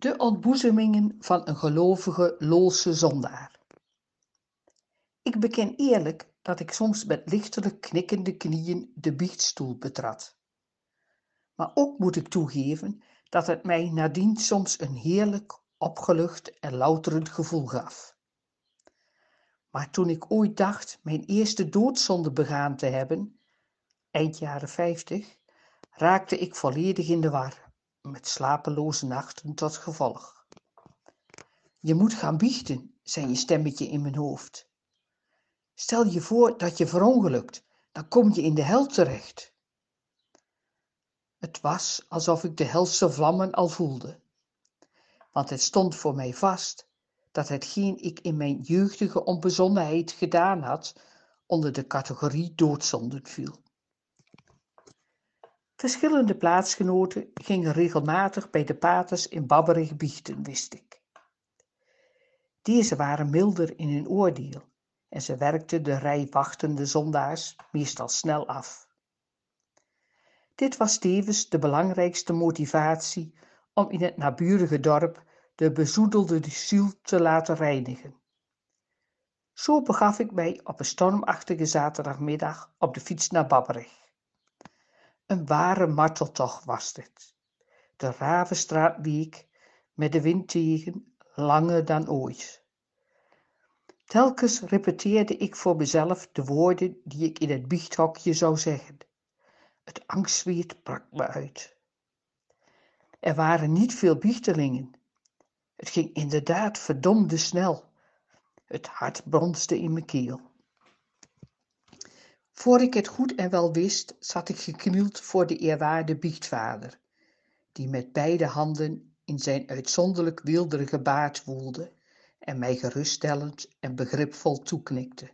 De ontboezemingen van een gelovige Loolse zondaar. Ik beken eerlijk dat ik soms met lichtelijk knikkende knieën de biechtstoel betrad. Maar ook moet ik toegeven dat het mij nadien soms een heerlijk, opgelucht en louterend gevoel gaf. Maar toen ik ooit dacht mijn eerste doodzonde begaan te hebben, eind jaren vijftig, raakte ik volledig in de war met slapeloze nachten tot gevolg. Je moet gaan biechten, zei een stemmetje in mijn hoofd. Stel je voor dat je verongelukt, dan kom je in de hel terecht. Het was alsof ik de helse vlammen al voelde, want het stond voor mij vast dat hetgeen ik in mijn jeugdige onbezonnenheid gedaan had, onder de categorie doodzonden viel. Verschillende plaatsgenoten gingen regelmatig bij de paters in Babberig biechten, wist ik. Deze waren milder in hun oordeel en ze werkten de rij wachtende zondaars meestal snel af. Dit was tevens de belangrijkste motivatie om in het naburige dorp de bezoedelde ziel te laten reinigen. Zo begaf ik mij op een stormachtige zaterdagmiddag op de fiets naar Babberig. Een ware marteltocht was dit. De Ravenstraat week, met de wind tegen, langer dan ooit. Telkens repeteerde ik voor mezelf de woorden die ik in het biechthokje zou zeggen. Het angstzweet brak me uit. Er waren niet veel biechtelingen. Het ging inderdaad verdomde snel. Het hart bronste in mijn keel. Voor ik het goed en wel wist, zat ik geknield voor de eerwaarde biechtvader, die met beide handen in zijn uitzonderlijk weelderige baard woelde en mij geruststellend en begripvol toeknikte.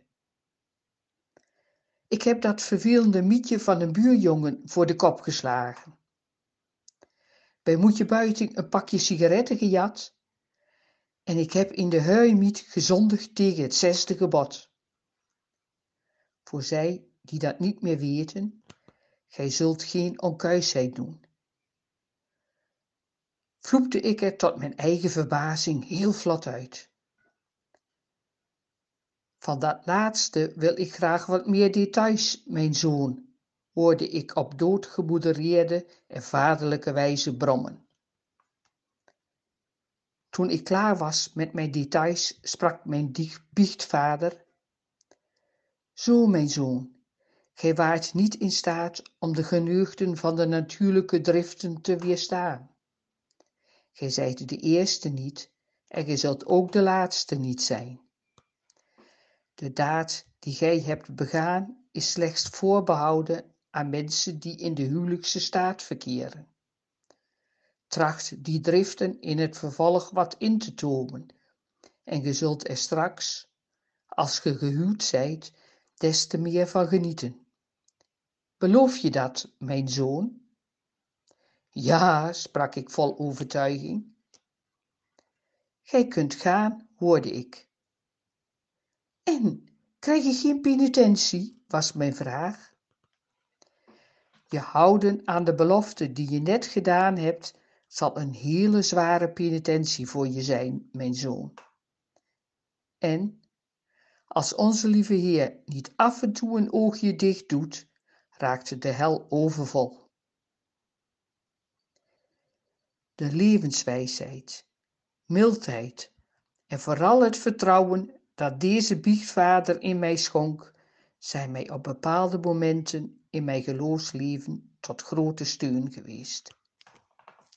Ik heb dat vervelende mietje van een buurjongen voor de kop geslagen. Bij Moetje Buiting een pakje sigaretten gejat en ik heb in de huimiet gezondigd tegen het zesde gebod. Voor zij die dat niet meer weten, gij zult geen onkuisheid doen. Vloekte ik er tot mijn eigen verbazing heel vlot uit. Van dat laatste wil ik graag wat meer details, mijn zoon, hoorde ik op doodgemoedereerde en vaderlijke wijze brommen. Toen ik klaar was met mijn details, sprak mijn biechtvader: Zo, mijn zoon, Gij waart niet in staat om de geneugten van de natuurlijke driften te weerstaan. Gij zijt de eerste niet en gij zult ook de laatste niet zijn. De daad die gij hebt begaan is slechts voorbehouden aan mensen die in de huwelijkse staat verkeren. Tracht die driften in het vervolg wat in te tomen en ge zult er straks, als ge gehuwd zijt, des te meer van genieten. Beloof je dat, mijn zoon? Ja, sprak ik vol overtuiging. Gij kunt gaan, hoorde ik. En, krijg je geen penitentie, was mijn vraag. Je houden aan de belofte die je net gedaan hebt, zal een hele zware penitentie voor je zijn, mijn zoon. En, als onze lieve Heer niet af en toe een oogje dicht doet, raakte de hel overvol. De levenswijsheid, mildheid en vooral het vertrouwen dat deze biechtvader in mij schonk, zijn mij op bepaalde momenten in mijn geloofsleven tot grote steun geweest.